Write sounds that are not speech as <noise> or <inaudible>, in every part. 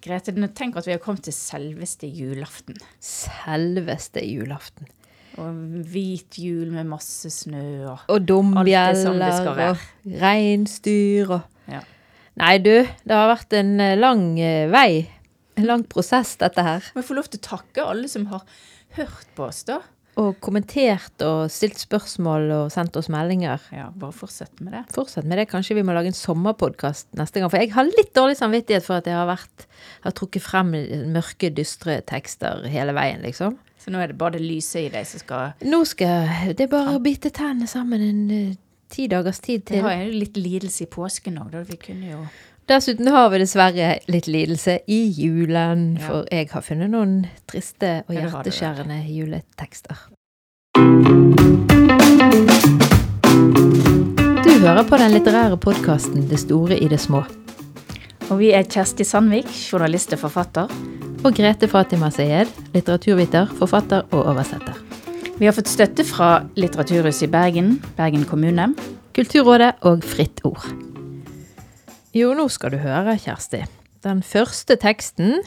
Grete, tenk at vi har kommet til selveste julaften. Selveste julaften. Og hvit jul med masse snø og Og dombjeller og reinsdyr og Ja. Nei, du, det har vært en eh, lang eh, vei. En lang prosess, dette her. Må jeg få lov til å takke alle som har hørt på oss, da? Og kommentert og stilt spørsmål og sendt oss meldinger. Ja, bare fortsett med det. Fortsett med det. Kanskje vi må lage en sommerpodkast neste gang. For jeg har litt dårlig samvittighet for at jeg har vært har trukket frem mørke, dystre tekster hele veien, liksom. Så nå er det bare det lyse i deg som skal Nå skal Det er bare å bite tennene sammen en eh, ti dagers tid Vi til. har jo litt lidelse i påsken òg, da. Vi kunne jo Dessuten har vi dessverre litt lidelse i julen, Ja. for jeg har funnet noen triste og hjerteskjærende juletekster. Du hører på den litterære podkasten Det store i det små. Og vi er Kjersti Sandvik, journalist og forfatter. Og Grete Fatima Sayed, litteraturviter, forfatter og oversetter. Vi har fått støtte fra Litteraturhuset i Bergen, Bergen kommune. Kulturrådet og Fritt Ord. Jo, nå skal du høre, Kjersti. Den første teksten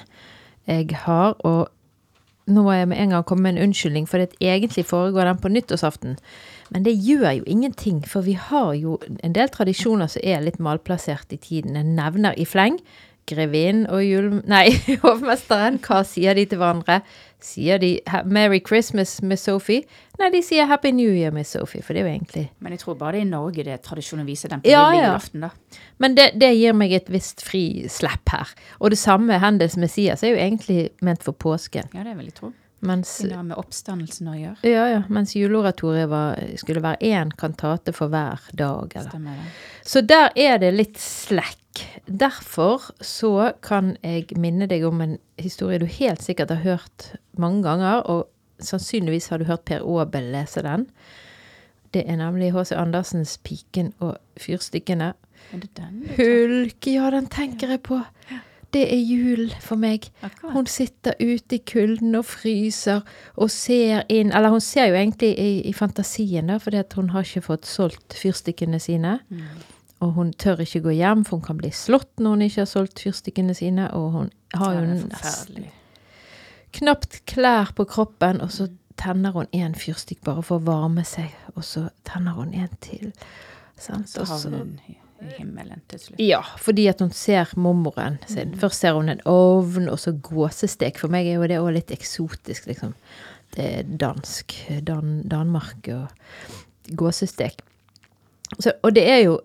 jeg har, og nå må jeg med en gang komme med en unnskyldning, for det egentlig foregår den på nyttårsaften. Men det gjør jo ingenting, for vi har jo en del tradisjoner som er litt malplassert i tiden. Jeg nevner i fleng grevinnen og jul... <laughs> Nei, hovmesteren. Hva sier de til hverandre? Sier de 'Merry Christmas, Miss Sophie'? Nei, de sier 'Happy New Year, Miss Sophie', for det er jo egentlig Men jeg tror bare det er i Norge det er tradisjon å vise den på Ja, julaften, da. Men det, det gir meg et visst frislepp her. Og det samme Hendels Messias er jo egentlig ment for påsken. Ja, det vil jeg tro. Mens, Det har med oppstandelsen å gjøre. ja, ja, mens juleoratoriet var, skulle være én kantate for hver dag. Eller. Så der er det litt slekk. Derfor så kan jeg minne deg om en historie du helt sikkert har hørt mange ganger, og sannsynligvis har du hørt Per Aabel lese den. Det er nemlig H.C. Andersens 'Piken og fyrstikkene'. Er det den? Hulk, ja, den tenker jeg på. Det er jul for meg. Akkurat. Hun sitter ute i kulden og fryser og ser inn Eller hun ser jo egentlig i, i fantasien, da, fordi hun har ikke fått solgt fyrstikkene sine. Mm. Og hun tør ikke gå hjem, for hun kan bli slått når hun ikke har solgt fyrstikkene sine. Og hun har jo nesten. Knapt klær på kroppen, og så tenner hun en fyrstikk bare for å varme seg, og så tenner hun en til. Sant? Så havner hun i i himmelen til slutt. Ja, fordi at hun ser mormoren sin. Først ser hun en ovn, og så gåsestek. For meg er jo det òg litt eksotisk, liksom. Det er dansk. Dan, Danmark og gåsestek. Så, og det er jo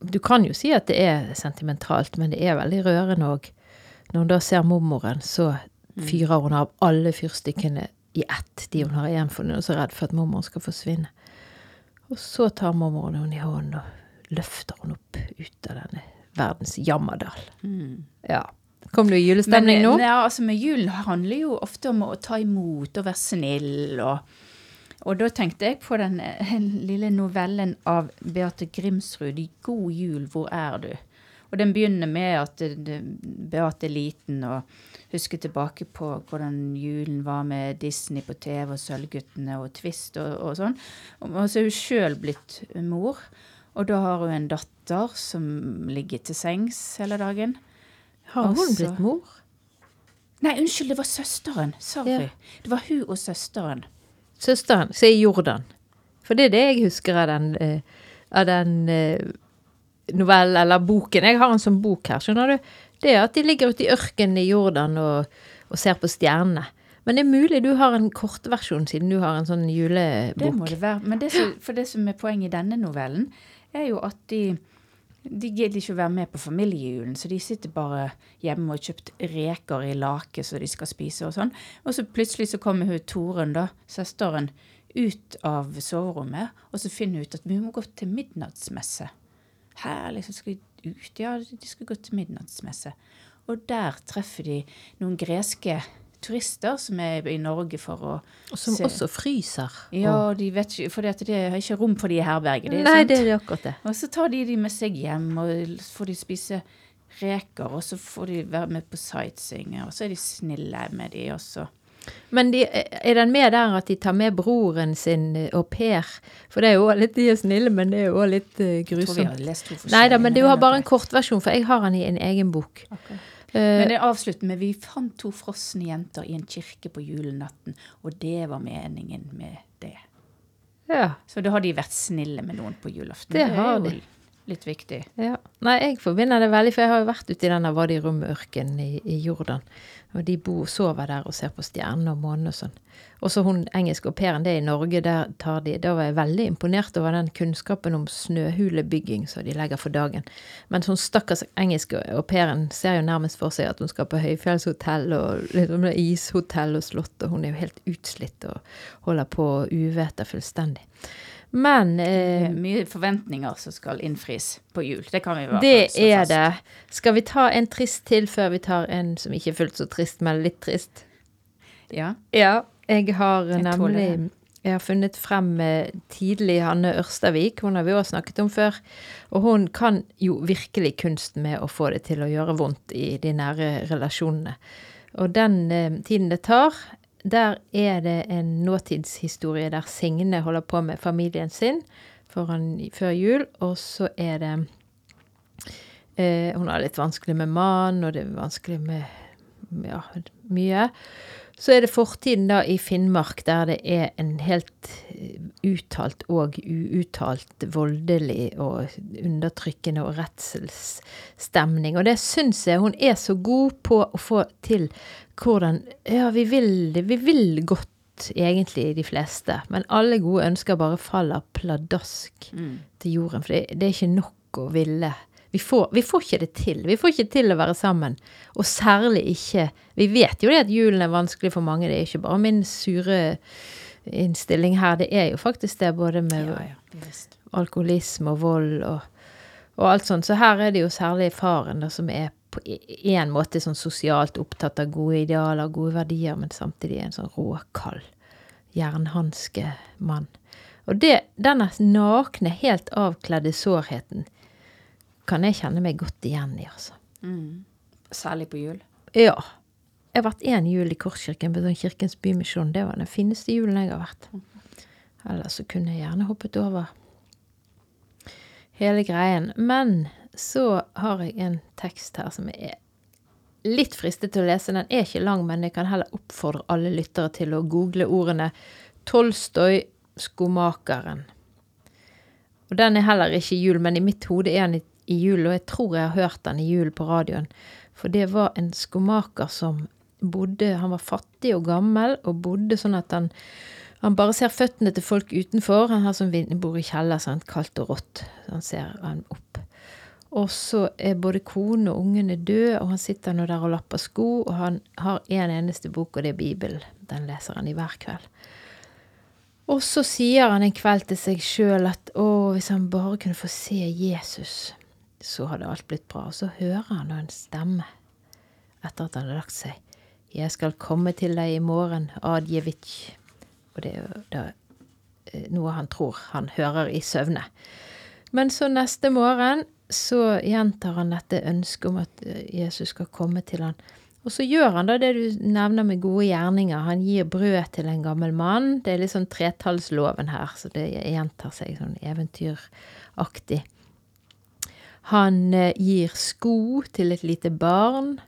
Du kan jo si at det er sentimentalt, men det er veldig rørende òg. Når hun da ser mormoren, så fyrer hun av alle fyrstikkene i ett, de hun har igjen, for hun er så redd for at mormoren skal forsvinne. Og så tar mormoren henne i hånden og løfter henne opp ut av denne verdens jammerdal. Ja. Kom du i julestemning nå? Mm. Ja, altså med julen handler jo ofte om å ta imot og være snill. Og, og da tenkte jeg på den eh, <laughs> lille novellen av Beate Grimsrud, 'God jul, hvor er du?' Og den begynner med at Beate er liten og husker tilbake på hvordan julen var med Disney på TV og Sølvguttene og Twist og, og sånn. Og så er hun sjøl blitt mor, og da har hun en datter som ligger til sengs hele dagen. Har hun Også, blitt mor? Nei, unnskyld, det var søsteren. Sorry. Ja. Det var hun og søsteren. Søsteren, som er Jordan. For det er det jeg husker av den, eh, av den eh, novellen, eller boken. Jeg har en sånn bok her, skjønner du. Det er at de ligger ute i ørkenen i Jordan og, og ser på stjernene. Men det er mulig du har en kortversjon, siden du har en sånn julebok. Det må det være. Men det som, for det som er poenget i denne novellen, er jo at de de gidder ikke å være med på familiejulen, så de sitter bare hjemme og har kjøpt reker i lake så de skal spise og sånn. Og så plutselig så kommer hun Torunn, da, søsteren, ut av soverommet, og så finner hun ut at vi må gå til midnattsmesse. Her liksom skal de ut, ja, de skal gå til midnattsmesse. Og der treffer de noen greske turister som er i Norge for å Og som se- også fryser. Ja, de vet ikke, for det er ikke rom for de i herberget. Det nei, sant? det er akkurat det. Og så tar de de med seg hjem, og får de spise reker, og så får de være med på sightseeing, og så er de snille med de også. Men de, er den med der at de tar med broren sin eh, au pair? For det er jo litt de er snille, men det er jo òg litt grusomt. Jeg tror vi har lest to Nei da, men du har bare en kortversjon, for jeg har den i en egen bok. Okay. Men det avslutter med vi fant to frosne jenter i en kirke på julenatten, og det var meningen med det. Ja. Så da har de vært snille med noen på julaften. Det har de. Litt viktig. Ja. Nei, jeg forbinder det veldig, for jeg har jo vært ute i denne Wadi Rum-ørkenen i, i Jordan. Og de bor, sover der og ser på stjernene og månen og sånn. Og så hun engelske au pairen, det i Norge, der tar de Da var jeg veldig imponert over den kunnskapen om snøhulebygging som de legger for dagen. Mens hun stakkars engelske au pairen ser jo nærmest for seg at hun skal på høyfjellshotell og liksom ishotell og slott, og hun er jo helt utslitt og holder på å uvete fullstendig. Men eh, mye forventninger som skal innfris på jul. Det kan vi være det fast. er det. Skal vi ta en trist til før vi tar en som ikke er fullt så trist, men litt trist? Ja. Ja. Jeg har Jeg nemlig jeg har funnet frem eh, tidlig Hanne Ørstavik. Hun har vi også snakket om før. Og hun kan jo virkelig kunsten med å få det til å gjøre vondt i de nære relasjonene. Og den eh, tiden det tar, der er det en nåtidshistorie der Signe holder på med familien sin foran, før jul, og så er det eh, Hun har litt vanskelig med mannen, og det er vanskelig med ja, mye. Så er det fortiden da i Finnmark, der det er en helt eh, uttalt og uuttalt voldelig og undertrykkende og redselsstemning. Og det syns jeg hun er så god på å få til hvordan Ja, vi vil. Vi vil godt egentlig, de fleste. Men alle gode ønsker bare faller pladask til jorden. For det, det er ikke nok å ville. Vi får, vi får ikke det til. Vi får ikke til å være sammen. Og særlig ikke Vi vet jo det at julen er vanskelig for mange. Det er ikke bare min sure innstilling her. Det er jo faktisk det, både med Ja, ja, alkoholisme og vold og, og alt sånt. Så her er det jo særlig faren da, som er på en måte sånn sosialt opptatt av gode idealer, gode verdier, men samtidig en sånn råkald, jernhanskemann. Og det, denne nakne, helt avkledde sårheten kan jeg kjenne meg godt igjen i, altså. Mm. Særlig på jul. Ja. Jeg har vært én jul i Korskirken på sånn Kirkens Bymisjon. Det var den fineste julen jeg har vært. Ellers så kunne jeg gjerne hoppet over hele greien. Men så har jeg en tekst her som er litt fristet til å lese. Den er ikke lang, men jeg kan heller oppfordre alle lyttere til å google ordene Tolstoy, skomakeren. Og den er heller ikke i jul, men i mitt hode er den i, jul, og jeg tror jeg har hørt den i jul på radioen. For det var en skomaker som bodde Han var fattig og gammel, og bodde sånn at han han bare ser føttene til folk utenfor. Han har sånn bor i kjeller, sånn kaldt og rått. Så han ser han opp. Og så er både kone og ungene døde, og han sitter nå der og lapper sko, og han har én en eneste bok, og det er Bibelen. Den leser han i hver kveld. Og så sier han en kveld til seg sjøl at å, hvis han bare kunne få se Jesus, så hadde alt blitt bra. Og så hører han en stemme etter at han hadde lagt seg. Jeg skal komme til deg i morgen, Adjevitsj. Og det er jo eh, noe han tror han hører i søvne. Men så neste morgen så gjentar han dette ønsket om at eh, Jesus skal komme til han. Og så gjør han da det du nevner med gode gjerninger. Han gir brød til en gammel mann. Det er litt sånn tretallsloven her, så det gjentar seg sånn eventyraktig. Han eh, gir sko til et lite barn,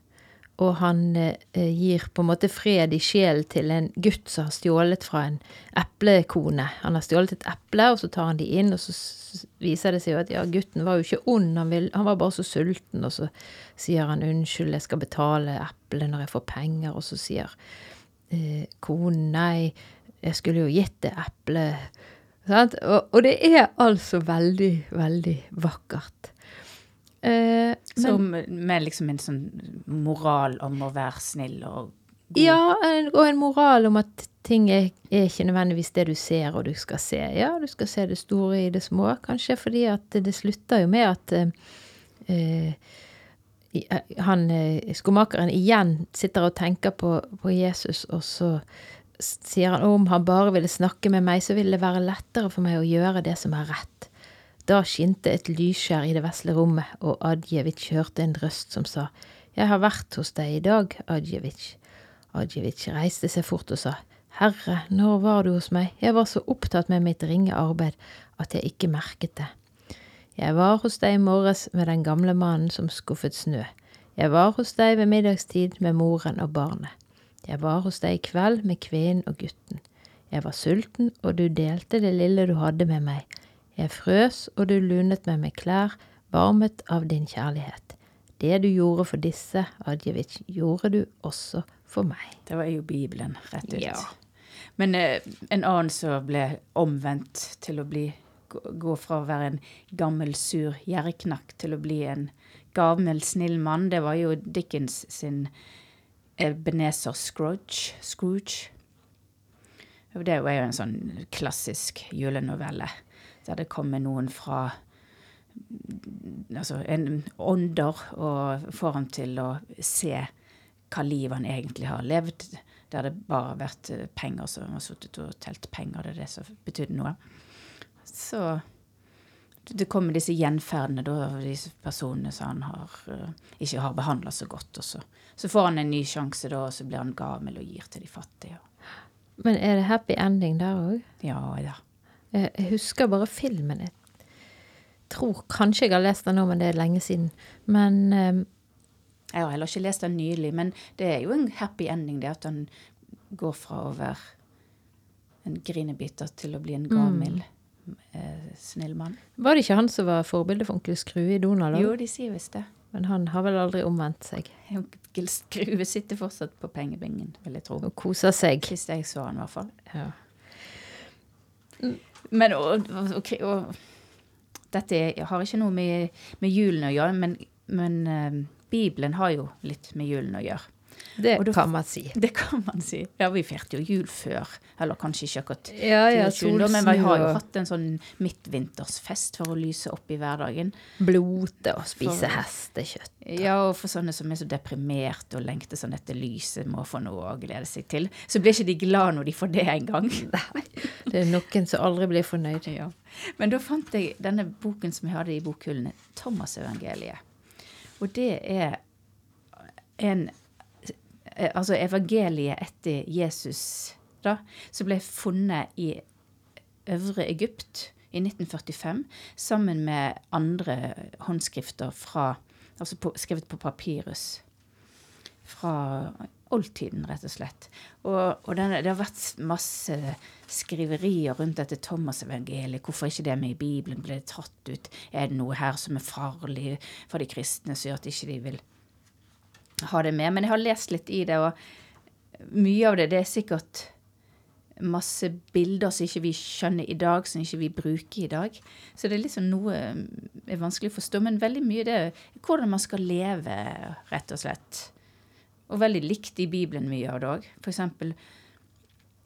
og han eh, gir på en måte fred i sjelen til en gutt som har stjålet fra en eplekone. Han har stjålet et eple, og så tar han de inn, og så viser det seg jo at ja, gutten var jo ikke ond, han, vil, han var bare så sulten, og så sier han unnskyld, jeg skal betale eplet når jeg får penger, og så sier eh, konen nei, jeg skulle jo gitt det eplet. Og, og det er altså veldig, veldig vakkert. Eh, men- med liksom en sånn moral om å være snill og god. Ja, en- og en moral om at ting er, er ikke nødvendigvis det du ser og du skal se. Ja, du skal se det store i det små, kanskje, fordi at det slutter jo med at eh, eh, han eh, skomakeren igjen sitter og tenker på, på Jesus, og så sier han om han bare ville snakke med meg, så ville det være lettere for meg å gjøre det som er rett. Da skinte et lysskjær i det vesle rommet, og Adjevitsj hørte en røst som sa, Jeg har vært hos deg i dag, Adjevitsj. Adjevitsj reiste seg fort og sa, Herre, når var du hos meg? Jeg var så opptatt med mitt ringe arbeid at jeg ikke merket det. Jeg var hos deg i morges med den gamle mannen som skuffet snø. Jeg var hos deg ved middagstid med moren og barnet. Jeg var hos deg i kveld med kvinnen og gutten. Jeg var sulten, og du delte det lille du hadde med meg. Jeg frøs, og du lunet meg med klær, varmet av din kjærlighet. Det du gjorde for disse, Adjevic, gjorde du også for meg. Det var jo Bibelen, rett ut. Ja. Men eh, en annen som ble omvendt til å bli Gå fra å være en gammel, sur gjerriknakk til å bli en gammel, snill mann, det var jo Dickens sin Ebenezer Scrooge. Scrooge. Det er jo en sånn klassisk julenovelle der det kommer noen fra Altså en ånder og får ham til å se hva liv han egentlig har levd, der det bare har vært penger som har sittet og telt penger. Det er det som betydde noe. Så det kommer disse gjenferdene, da, disse personene som han har, uh, ikke har behandla så godt. Og så, så får han en ny sjanse, da, og så blir han gammel og gir til de fattige. Men er det happy ending der òg? Ja, ja. Jeg, jeg husker bare filmen. Jeg tror kanskje jeg har lest den nå, men det er lenge siden. Men um, Jeg har heller ikke lest den nylig, men det er jo en happy ending, det at han går fra å være en grinebiter til å bli en gammel, eh, snill mann. var det ikke han som var forbildet for onkel Skrue i Donald? Jo, de sier visst det. Men han har vel aldri omvendt seg <laughs> Onkel Skrue sitter fortsatt på pengebingen, vil jeg tro. og koser seg. Hvis jeg så han, i hvert fall. Ja. Men og, og, og, Dette har ikke noe med, med julen å gjøre, men, men uh, Bibelen har jo litt med julen å gjøre. Det da- kan man si. <laughs> Det kan man si. Ja, vi feirte jo jul før. Eller kanskje ikke akkurat Ja, ja, 24., men vi har jo hatt en sånn midtvintersfest for å lyse opp i hverdagen. blote og spise For- hestekjøtt. Ja, og for sånne som er så deprimerte og lengter sånn etter lyset, må få noe å glede seg til. Så blir ikke de glad når de får det engang. <laughs> Det er noen som aldri blir fornøyd. Ja. Men da fant jeg denne boken som jeg hadde i bokhyllene, Thomas-evangeliet. Og det er en Altså evangeliet etter Jesus, da, som ble funnet i Øvre Egypt i 1945 sammen med andre håndskrifter fra Altså på, skrevet på papyrus fra oldtiden, rett og slett. Og, og den, det har vært masse skriverier rundt dette Thomas-evangeliet. Hvorfor ikke det med i Bibelen ble tatt ut? Er det noe her som er farlig for de kristne, som gjør at ikke de vil ha det med? Men jeg har lest litt i det, og mye av det, det er sikkert masse bilder som ikke vi skjønner i dag, som ikke vi bruker i dag. Så det er liksom noe er vanskelig å forstå, men veldig mye det er hvordan man skal leve, rett og slett. Og veldig likt i Bibelen mye av det òg. Eksempel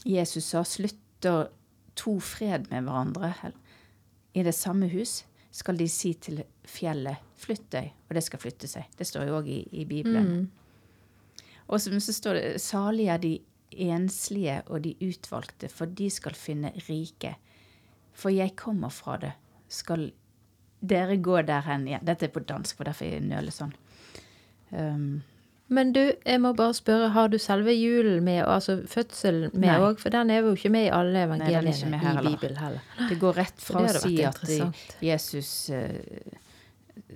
Jesus sa slutter to fred med hverandre i det samme hus, skal de si til fjellet flytt deg, og det skal flytte seg. Det står jo òg i, i Bibelen. Og så, så står det salige er de enslige og de utvalgte, for de skal finne rike. For jeg kommer fra det, skal dere gå der hen igjen. Dette er på dansk, for derfor jeg nøler sånn. Um, Men du, jeg må bare spørre, har du selve julen med, altså fødselen med òg? For den er jo ikke med i alle evangeliene Nei, i. Bibelen heller. det går rett fra å si at. Jesus uh,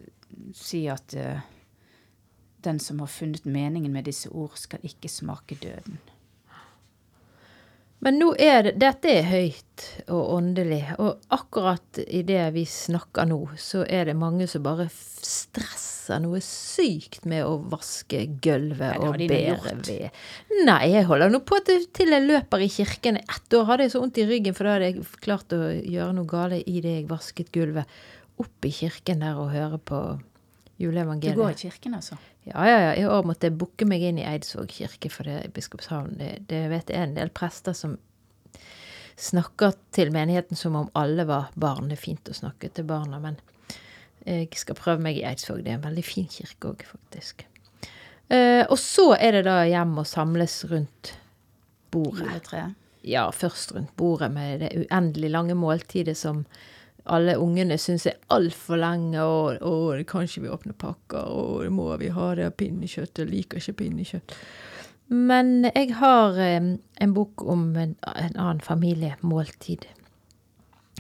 sier at uh, den som har funnet meningen med disse ord, skal ikke smake døden. Men nå er det, dette er høyt og åndelig, og akkurat i det vi snakker nå, så er det mange som bare stresser noe sykt med å vaske gulvet og bære ved. Nei, jeg holder nå på til, til jeg løper i kirken. Ett år hadde jeg så vondt i ryggen, for da hadde jeg klart å gjøre noe gale i det jeg vasket gulvet. Opp i kirken der og høre på juleevangeliet. Du går i kirken, altså? Ja, ja, ja. I år måtte jeg booke meg inn i Eidsvåg kirke, for det er Biskopshavn. Det, det vet jeg en del prester som snakker til menigheten som om alle var barn. Det er fint å snakke til barna, men jeg skal prøve meg i Eidsvåg. Det er en veldig fin kirke òg, faktisk. Eh, og så er det da hjem og samles rundt bordet. Juletreet. Ja, først rundt bordet med det uendelig lange måltidet som alle ungene syns er altfor lenge, og, og kanskje vi åpner pakker, og må vi ha det pinnekjøtt, jeg liker ikke pinnekjøtt. Men jeg har eh, en bok om en, en annen familiemåltid,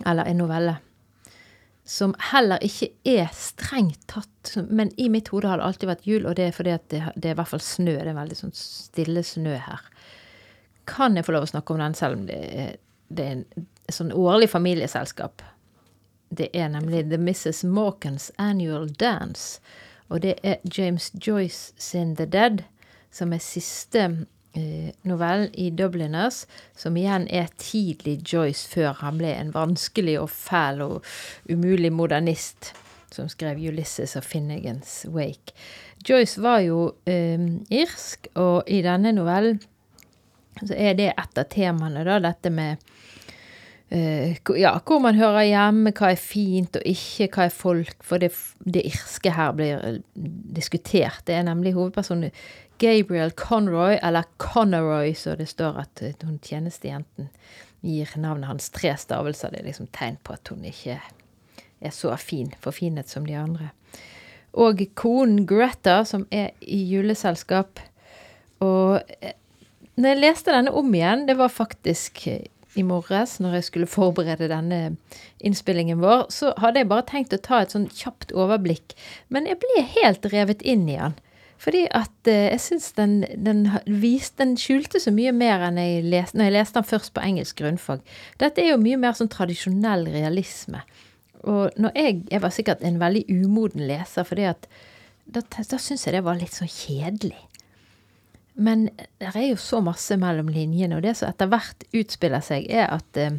eller en novelle, som heller ikke er strengt tatt Men i mitt hode har det alltid vært jul, og det er fordi at det, det er i hvert fall snø. Det er veldig sånn stille snø her. Kan jeg få lov å snakke om den, selv om det er, det er en sånn årlig familieselskap? Det er nemlig The Mrs. Mawkins Annual Dance. Og det er James Joyce sin The Dead, som er siste eh, novellen i Dubliners, som igjen er tidlig Joyce før han ble en vanskelig og fæl og umulig modernist, som skrev Ulysses og Finnegans Wake. Joyce var jo eh, irsk, og i denne novellen så er det et av temaene, da, dette med ja, hvor man hører hjemme, hva er fint og ikke, hva er folk. For det, det irske her blir eh, diskutert. Det er nemlig hovedpersonen Gabriel Conroy, eller Conoroy, så det står at uh, hun tjenestejenten gir navnet hans tre stavelser. Det er liksom tegn på at hun ikke er så fin, forfinet som de andre. Og konen Greta, som er i juleselskap. Og når jeg leste denne om igjen, det var faktisk i morges når jeg skulle forberede denne innspillingen vår, så hadde jeg bare tenkt å ta et sånn kjapt overblikk. Men jeg ble helt revet inn i den. Fordi at eh, jeg syns den, den, den, skjulte så mye mer enn jeg leste, når jeg leste den først på engelsk grunnfag. Dette er jo mye mer sånn tradisjonell realisme. Og når jeg, jeg var sikkert en veldig umoden leser, fordi da, da syns jeg det var litt sånn kjedelig. Men det er jo så masse mellom linjene, og det som etter hvert utspiller seg, er at uh,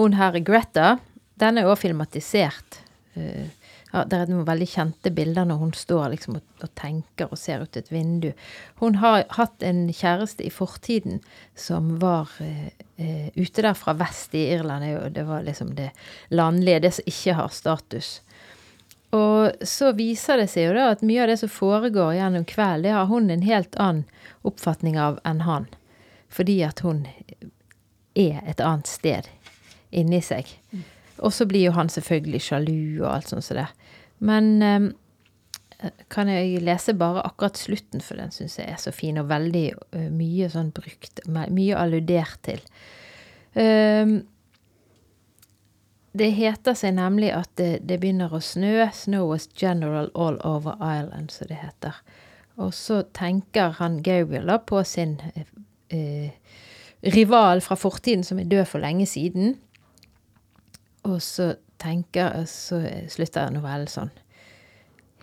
hun her Greta, den er også filmatisert. Uh, ja, det er noen veldig kjente bilder når hun står liksom og, og, tenker og ser ut et vindu. Hun har hatt en kjæreste i fortiden som var uh, ute der fra vest i Irland. Det var liksom det landlige, det som ikke har status. Og så viser det seg jo da at mye av det som foregår gjennom kvelden, det har hun en helt annen oppfatning av enn han. Fordi at hun er et annet sted inni seg. Og så blir jo han selvfølgelig sjalu og alt sånt som det. Men um, kan jeg lese bare akkurat slutten, for den syns jeg er så fin, og veldig uh, mye sånn brukt. Mye alludert til. Um, det heter seg nemlig at det, det, begynner å snø. 'Snow was general all over Ireland', som det heter. Og så tenker han Gabriel på sin eh, rival fra fortiden som er død for lenge siden. Og så tenker Så slutter novellen sånn.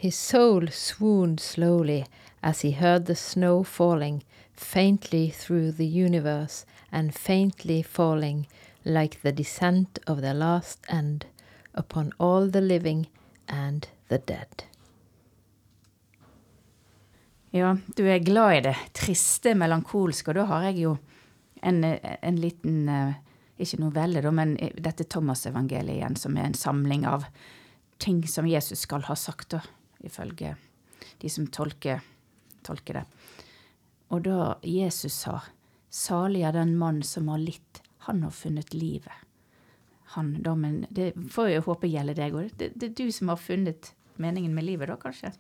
His soul swooned slowly as he heard the snow falling faintly through the universe and faintly falling like the descent of the last end upon all the living and the dead. Ja, du er glad i det triste, melankolske, og da har jeg jo en, en liten eh, Ikke novelle, da, men dette Thomas-evangeliet igjen, som er en samling av ting som Jesus skal ha sagt, da, ifølge de som tolker, tolker det. Og da Jesus sa, salig er den mann som har litt han har funnet livet. Han, da, men det får jeg håpe gjelder deg òg. Det, det, er du som har funnet meningen med livet, da, kanskje?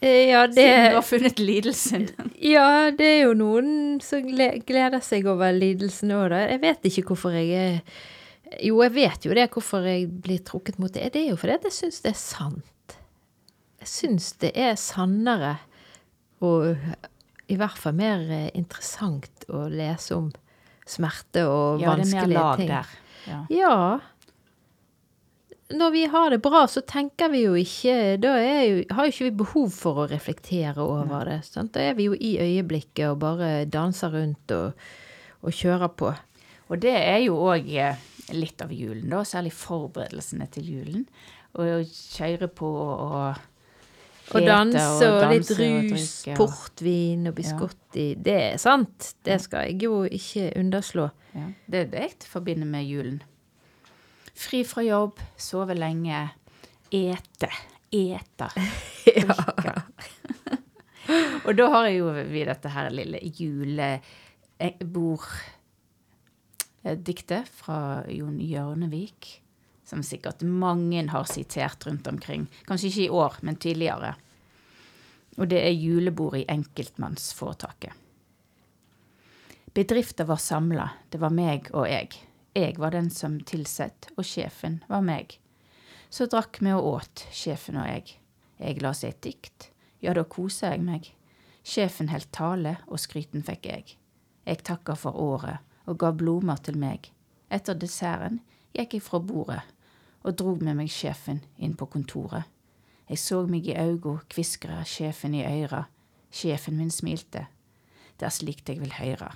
Eh, ja, det Siden du har funnet lidelsen. Ja, det er jo noen som gleder seg over lidelsen òg, da. Jeg vet ikke hvorfor jeg er Jo, jeg vet jo det, hvorfor jeg blir trukket mot det. Det er jo fordi jeg syns det er sant. Jeg syns det er sannere og i hvert fall mer eh, interessant å lese om smerte og ja, vanskelige ting. Der. Ja. ja. Når vi har det bra, så tenker vi jo ikke Da jo, har jo ikke vi behov for å reflektere over det. Sant? Da er vi jo i øyeblikket og bare danser rundt og, og kjører på. Og det er jo òg eh, litt av julen, da. Særlig forberedelsene til julen. Å kjøre på og og danse og, og, litt rus, og portvin og biscotti. Ja. Det er sant. Det skal jeg jo ikke underslå. Ja. Det er det jeg forbinder med julen. Fri fra jobb, sove lenge, ete. Ete. <laughs> ja. <laughs> og da har jeg jo vi dette her lille juleborddiktet fra Jon Hjørnevik som sikkert mange har sitert rundt omkring. Kanskje ikke i år, men tidligere. Og det er julebord i enkeltmannsforetaket. Bedrifter var samla, det var meg og jeg. Jeg var den som tilsett, og sjefen var meg. Så drakk vi og åt, sjefen og jeg. Jeg leste et dikt. Ja, da kosa jeg meg. Sjefen heldt tale, og skryten fikk jeg. Jeg takka for året og ga blomster til meg. Etter desserten gikk jeg fra bordet og dro med meg sjefen inn på kontoret. Jeg så meg i øynene, kviskra sjefen i øyra. Sjefen min smilte. Det er slikt jeg vil høre.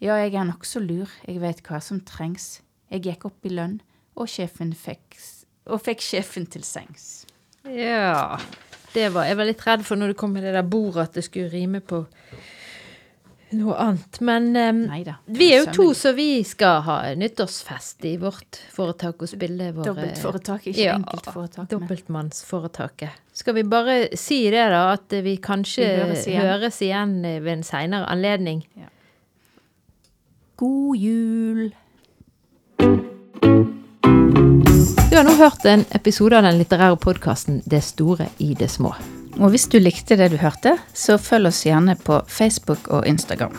Ja, jeg er nokså lur, jeg vet hva som trengs. Jeg gikk opp i lønn, og fikk, og fikk sjefen til sengs. Ja. Det var, jeg var litt redd for når det kom med det der bordet, at det skulle rime på noe annet. Men um, Neida. vi er jo to, så vi skal ha nyttårsfest i vårt foretak og spille våre Dobbeltforetak, ikke Ja, enkeltforetak. Dobbeltmannsforetaket. Skal vi bare si det, da? At vi kanskje Vi høres høres igjen, igjen. ved en seinere anledning? God jul! Du har nå hørt en episode av den litterære podkasten Det store i det små. Og hvis du likte det du hørte, så følg oss gjerne på Facebook og Instagram.